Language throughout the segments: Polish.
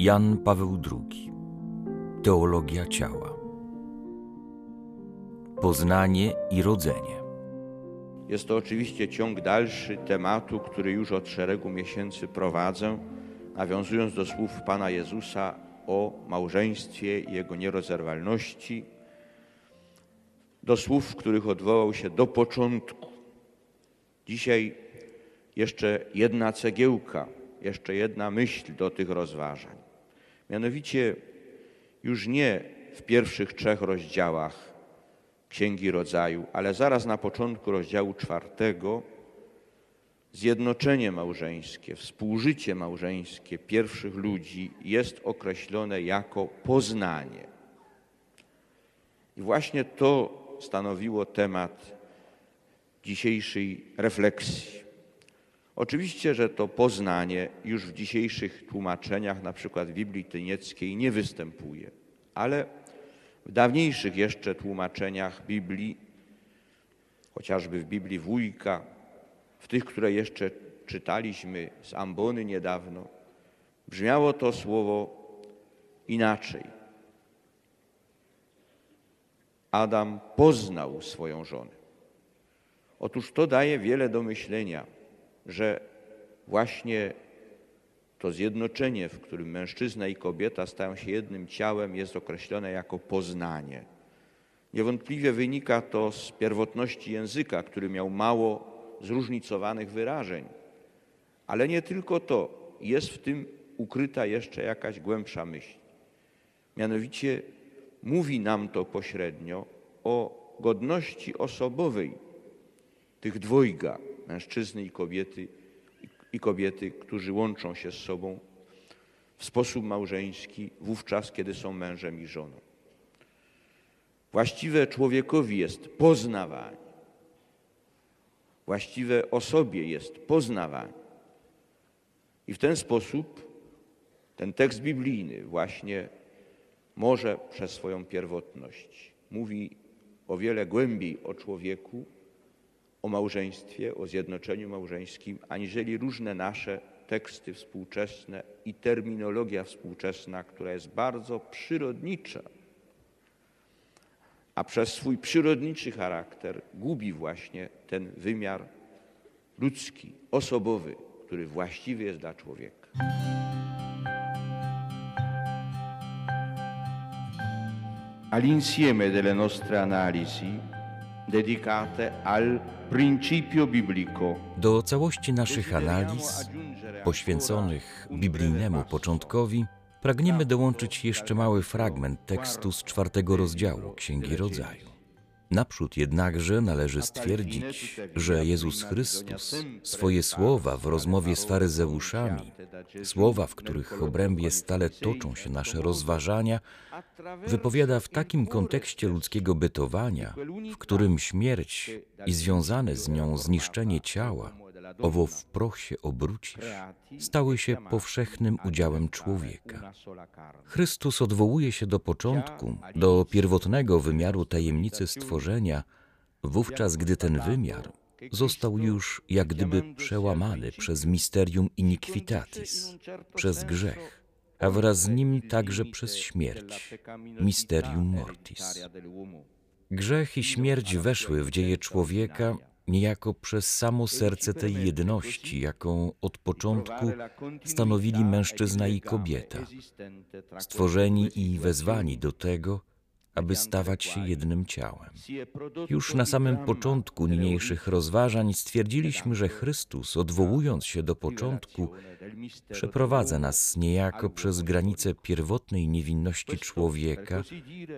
Jan Paweł II Teologia ciała Poznanie i rodzenie Jest to oczywiście ciąg dalszy tematu, który już od szeregu miesięcy prowadzę, nawiązując do słów Pana Jezusa o małżeństwie i jego nierozerwalności, do słów, w których odwołał się do początku. Dzisiaj jeszcze jedna cegiełka, jeszcze jedna myśl do tych rozważań. Mianowicie już nie w pierwszych trzech rozdziałach Księgi Rodzaju, ale zaraz na początku rozdziału czwartego zjednoczenie małżeńskie, współżycie małżeńskie pierwszych ludzi jest określone jako poznanie. I właśnie to stanowiło temat dzisiejszej refleksji. Oczywiście, że to poznanie już w dzisiejszych tłumaczeniach, na przykład Biblii Tynieckiej, nie występuje, ale w dawniejszych jeszcze tłumaczeniach Biblii, chociażby w Biblii Wójka, w tych, które jeszcze czytaliśmy z Ambony niedawno, brzmiało to słowo inaczej. Adam poznał swoją żonę. Otóż to daje wiele do myślenia, że właśnie to zjednoczenie, w którym mężczyzna i kobieta stają się jednym ciałem, jest określone jako poznanie. Niewątpliwie wynika to z pierwotności języka, który miał mało zróżnicowanych wyrażeń. Ale nie tylko to, jest w tym ukryta jeszcze jakaś głębsza myśl. Mianowicie mówi nam to pośrednio o godności osobowej tych dwojga, mężczyzny i kobiety, i kobiety, którzy łączą się z sobą w sposób małżeński, wówczas, kiedy są mężem i żoną. Właściwe człowiekowi jest poznawanie, właściwe osobie jest poznawanie. I w ten sposób ten tekst biblijny właśnie może przez swoją pierwotność mówi o wiele głębiej o człowieku, o małżeństwie, o zjednoczeniu małżeńskim, aniżeli różne nasze teksty współczesne i terminologia współczesna, która jest bardzo przyrodnicza, a przez swój przyrodniczy charakter gubi właśnie ten wymiar ludzki, osobowy, który właściwy jest dla człowieka. All'insieme delle nostre analisi dedicate al principio biblico. Do całości naszych analiz poświęconych biblijnemu początkowi pragniemy dołączyć jeszcze mały fragment tekstu z czwartego rozdziału Księgi Rodzaju. Naprzód jednakże należy stwierdzić, że Jezus Chrystus swoje słowa w rozmowie z faryzeuszami, słowa, w których obrębie stale toczą się nasze rozważania, wypowiada w takim kontekście ludzkiego bytowania, w którym śmierć i związane z nią zniszczenie ciała owo w proch się obrócisz, stały się powszechnym udziałem człowieka. Chrystus odwołuje się do początku, do pierwotnego wymiaru tajemnicy stworzenia, wówczas gdy ten wymiar został już jak gdyby przełamany przez misterium iniquitatis, przez grzech, a wraz z nim także przez śmierć, misterium mortis. Grzech i śmierć weszły w dzieje człowieka niejako przez samo serce tej jedności, jaką od początku stanowili mężczyzna i kobieta, stworzeni i wezwani do tego, aby stawać się jednym ciałem. Już na samym początku niniejszych rozważań stwierdziliśmy, że Chrystus, odwołując się do początku, przeprowadza nas niejako przez granice pierwotnej niewinności człowieka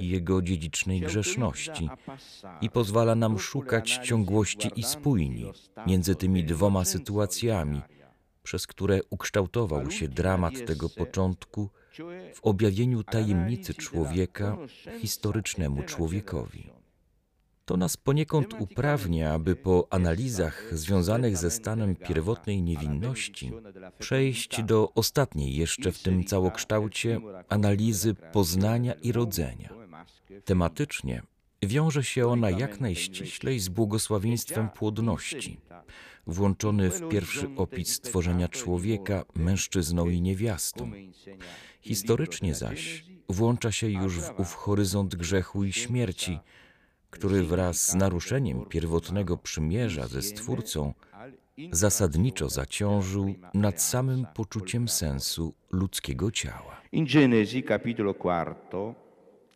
i jego dziedzicznej grzeszności i pozwala nam szukać ciągłości i spójni między tymi dwoma sytuacjami, przez które ukształtował się dramat tego początku w objawieniu tajemnicy człowieka historycznemu człowiekowi. To nas poniekąd uprawnia, aby po analizach związanych ze stanem pierwotnej niewinności przejść do ostatniej jeszcze w tym całokształcie analizy poznania i rodzenia. Tematycznie wiąże się ona jak najściślej z błogosławieństwem płodności, włączony w pierwszy opis stworzenia człowieka mężczyzną i niewiastą. Historycznie zaś włącza się już w ów horyzont grzechu i śmierci, który wraz z naruszeniem pierwotnego przymierza ze Stwórcą zasadniczo zaciążył nad samym poczuciem sensu ludzkiego ciała. In Genesi capitolo quarto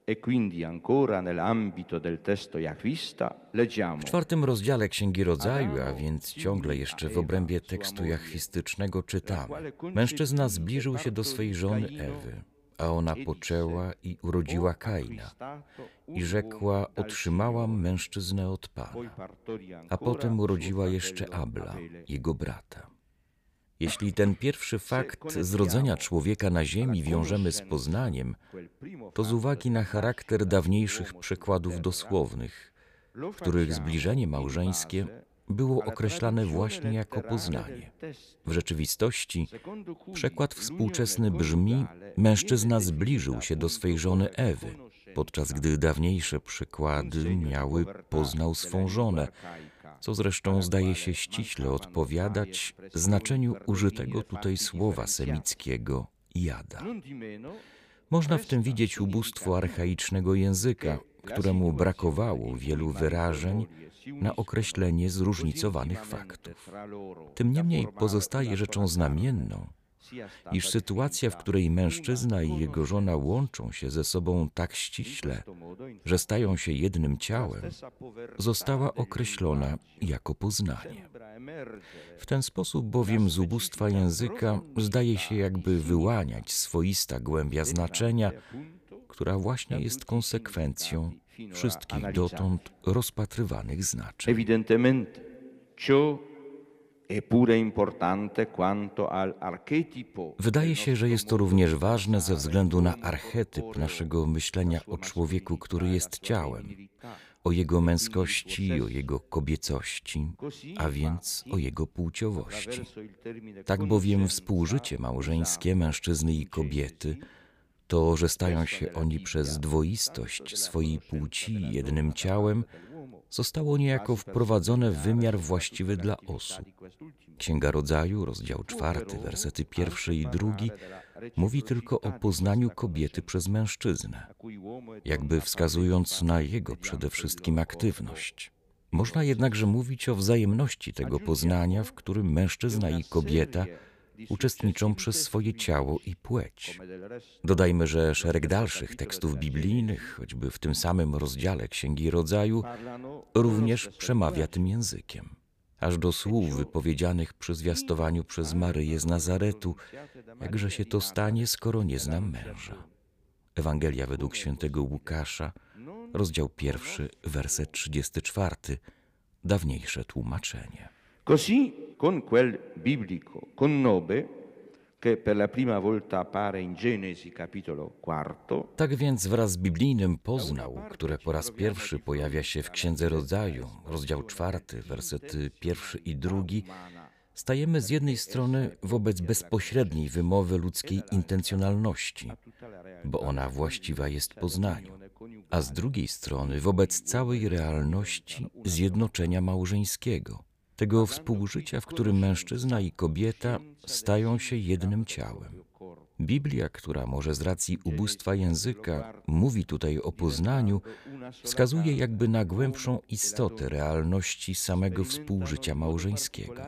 e quindi ancora nell'ambito del testo Jahwista leggiamo W czwartym rozdziale Księgi Rodzaju, a więc ciągle jeszcze w obrębie tekstu jachwistycznego czytamy. Mężczyzna zbliżył się do swej żony Ewy, a ona poczęła i urodziła Kaina. I rzekła, otrzymałam mężczyznę od Pana. A potem urodziła jeszcze Abla, jego brata. Jeśli ten pierwszy fakt zrodzenia człowieka na ziemi wiążemy z poznaniem, to z uwagi na charakter dawniejszych przykładów dosłownych, w których zbliżenie małżeńskie było określane właśnie jako poznanie. W rzeczywistości przekład współczesny brzmi: Mężczyzna zbliżył się do swej żony Ewy, podczas gdy dawniejsze przykłady miały poznał swą żonę, co zresztą zdaje się ściśle odpowiadać znaczeniu użytego tutaj słowa semickiego jada. Można w tym widzieć ubóstwo archaicznego języka, któremu brakowało wielu wyrażeń na określenie zróżnicowanych faktów. Tym niemniej pozostaje rzeczą znamienną, iż sytuacja, w której mężczyzna i jego żona łączą się ze sobą tak ściśle, że stają się jednym ciałem, została określona jako poznanie. W ten sposób bowiem z ubóstwa języka zdaje się jakby wyłaniać swoista głębia znaczenia, która właśnie jest konsekwencją wszystkich dotąd rozpatrywanych znaczeń. Evidentemente ciò Wydaje się, że jest to również ważne ze względu na archetyp naszego myślenia o człowieku, który jest ciałem, o jego męskości o jego kobiecości, a więc o jego płciowości. Tak bowiem współżycie małżeńskie mężczyzny i kobiety to, że stają się oni przez dwoistość swojej płci jednym ciałem, zostało niejako wprowadzone w wymiar właściwy dla osób. Księga Rodzaju, rozdział czwarty, wersety pierwszy i drugi, mówi tylko o poznaniu kobiety przez mężczyznę, jakby wskazując na jego przede wszystkim aktywność. Można jednakże mówić o wzajemności tego poznania, w którym mężczyzna i kobieta uczestniczą przez swoje ciało i płeć. Dodajmy, że szereg dalszych tekstów biblijnych, choćby w tym samym rozdziale Księgi Rodzaju, również przemawia tym językiem. Aż do słów wypowiedzianych przy zwiastowaniu przez Maryję z Nazaretu, jakże się to stanie, skoro nie znam męża. Ewangelia według świętego Łukasza, rozdział pierwszy, werset 34, dawniejsze tłumaczenie. Con quel biblico connobe Tak więc wraz z biblijnym poznał, które po raz pierwszy pojawia się w Księdze Rodzaju, rozdział czwarty, wersety pierwszy i drugi, stajemy z jednej strony wobec bezpośredniej wymowy ludzkiej intencjonalności, bo ona właściwa jest poznaniu, a z drugiej strony wobec całej realności zjednoczenia małżeńskiego, tego współżycia, w którym mężczyzna i kobieta stają się jednym ciałem. Biblia, która może z racji ubóstwa języka mówi tutaj o poznaniu, wskazuje jakby na głębszą istotę realności samego współżycia małżeńskiego.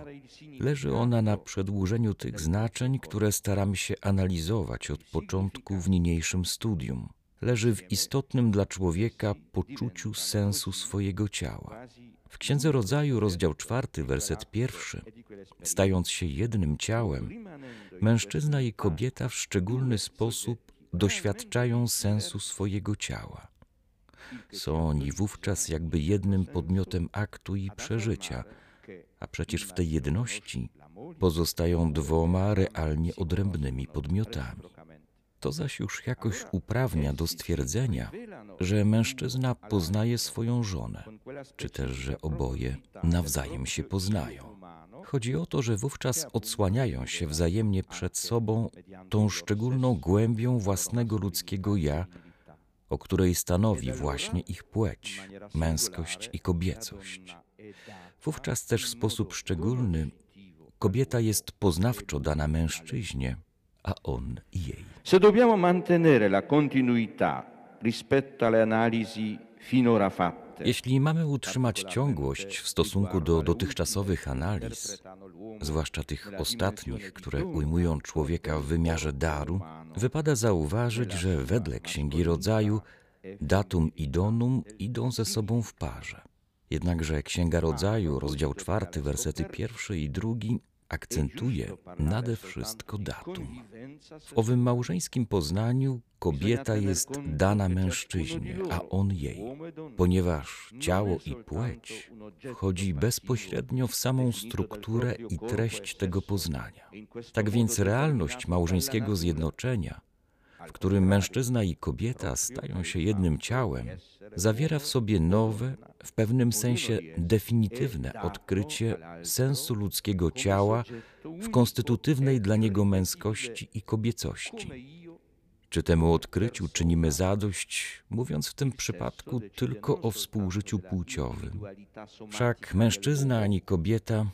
Leży ona na przedłużeniu tych znaczeń, które staramy się analizować od początku w niniejszym studium. Leży w istotnym dla człowieka poczuciu sensu swojego ciała. W Księdze Rodzaju, rozdział czwarty, werset pierwszy, stając się jednym ciałem, mężczyzna i kobieta w szczególny sposób doświadczają sensu swojego ciała. Są oni wówczas jakby jednym podmiotem aktu i przeżycia, a przecież w tej jedności pozostają dwoma realnie odrębnymi podmiotami. To zaś już jakoś uprawnia do stwierdzenia, że mężczyzna poznaje swoją żonę, czy też, że oboje nawzajem się poznają. Chodzi o to, że wówczas odsłaniają się wzajemnie przed sobą tą szczególną głębią własnego ludzkiego ja, o której stanowi właśnie ich płeć, męskość i kobiecość. Wówczas też w sposób szczególny kobieta jest poznawczo dana mężczyźnie, a on jej. Se dobbiamo mantenere la continuità rispetto alle analisi finora fatte, Jeśli mamy utrzymać ciągłość w stosunku do dotychczasowych analiz, zwłaszcza tych ostatnich, które ujmują człowieka w wymiarze daru, wypada zauważyć, że wedle Księgi Rodzaju datum i donum idą ze sobą w parze. Jednakże Księga Rodzaju, rozdział czwarty, wersety pierwszy i drugi, akcentuje nade wszystko datum. W owym małżeńskim poznaniu kobieta jest dana mężczyźnie, a on jej, ponieważ ciało i płeć wchodzi bezpośrednio w samą strukturę i treść tego poznania. Tak więc realność małżeńskiego zjednoczenia, w którym mężczyzna i kobieta stają się jednym ciałem, zawiera w sobie nowe, w pewnym sensie definitywne odkrycie sensu ludzkiego ciała w konstytutywnej dla niego męskości i kobiecości. Czy temu odkryciu czynimy zadość, mówiąc w tym przypadku tylko o współżyciu płciowym? Wszak mężczyzna ani kobieta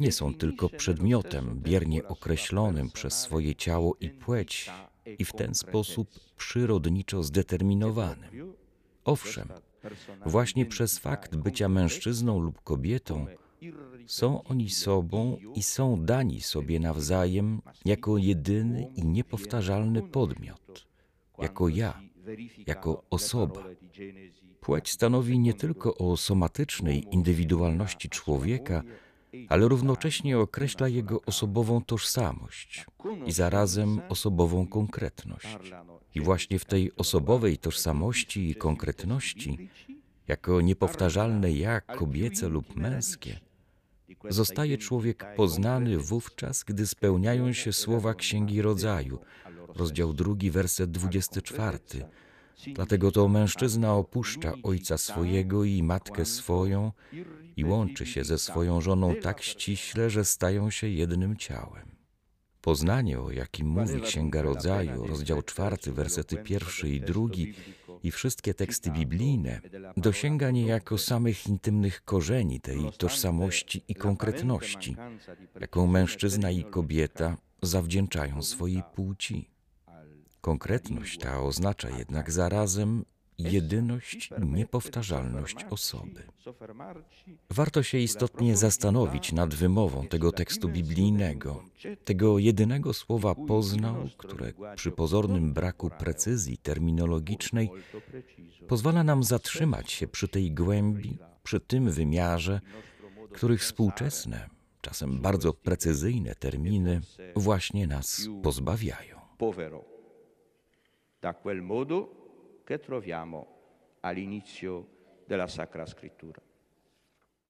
nie są tylko przedmiotem biernie określonym przez swoje ciało i płeć i w ten sposób przyrodniczo zdeterminowanym. Owszem, właśnie przez fakt bycia mężczyzną lub kobietą są oni sobą i są dani sobie nawzajem jako jedyny i niepowtarzalny podmiot, jako ja, jako osoba. Płeć stanowi nie tylko o somatycznej indywidualności człowieka, ale równocześnie określa jego osobową tożsamość i zarazem osobową konkretność. I właśnie w tej osobowej tożsamości i konkretności, jako niepowtarzalne ja kobiece lub męskie, zostaje człowiek poznany wówczas, gdy spełniają się słowa Księgi Rodzaju, rozdział drugi, werset 24. Dlatego to mężczyzna opuszcza ojca swojego i matkę swoją i łączy się ze swoją żoną tak ściśle, że stają się jednym ciałem. Poznanie, o jakim mówi Księga Rodzaju, rozdział czwarty, wersety pierwszy i drugi i wszystkie teksty biblijne, dosięga niejako samych intymnych korzeni tej tożsamości i konkretności, jaką mężczyzna i kobieta zawdzięczają swojej płci. Konkretność ta oznacza jednak zarazem jedyność i niepowtarzalność osoby. Warto się istotnie zastanowić nad wymową tego tekstu biblijnego, tego jedynego słowa poznał, które przy pozornym braku precyzji terminologicznej pozwala nam zatrzymać się przy tej głębi, przy tym wymiarze, których współczesne, czasem bardzo precyzyjne terminy właśnie nas pozbawiają. Da quel modo che troviamo all'inizio della Sacra Scrittura.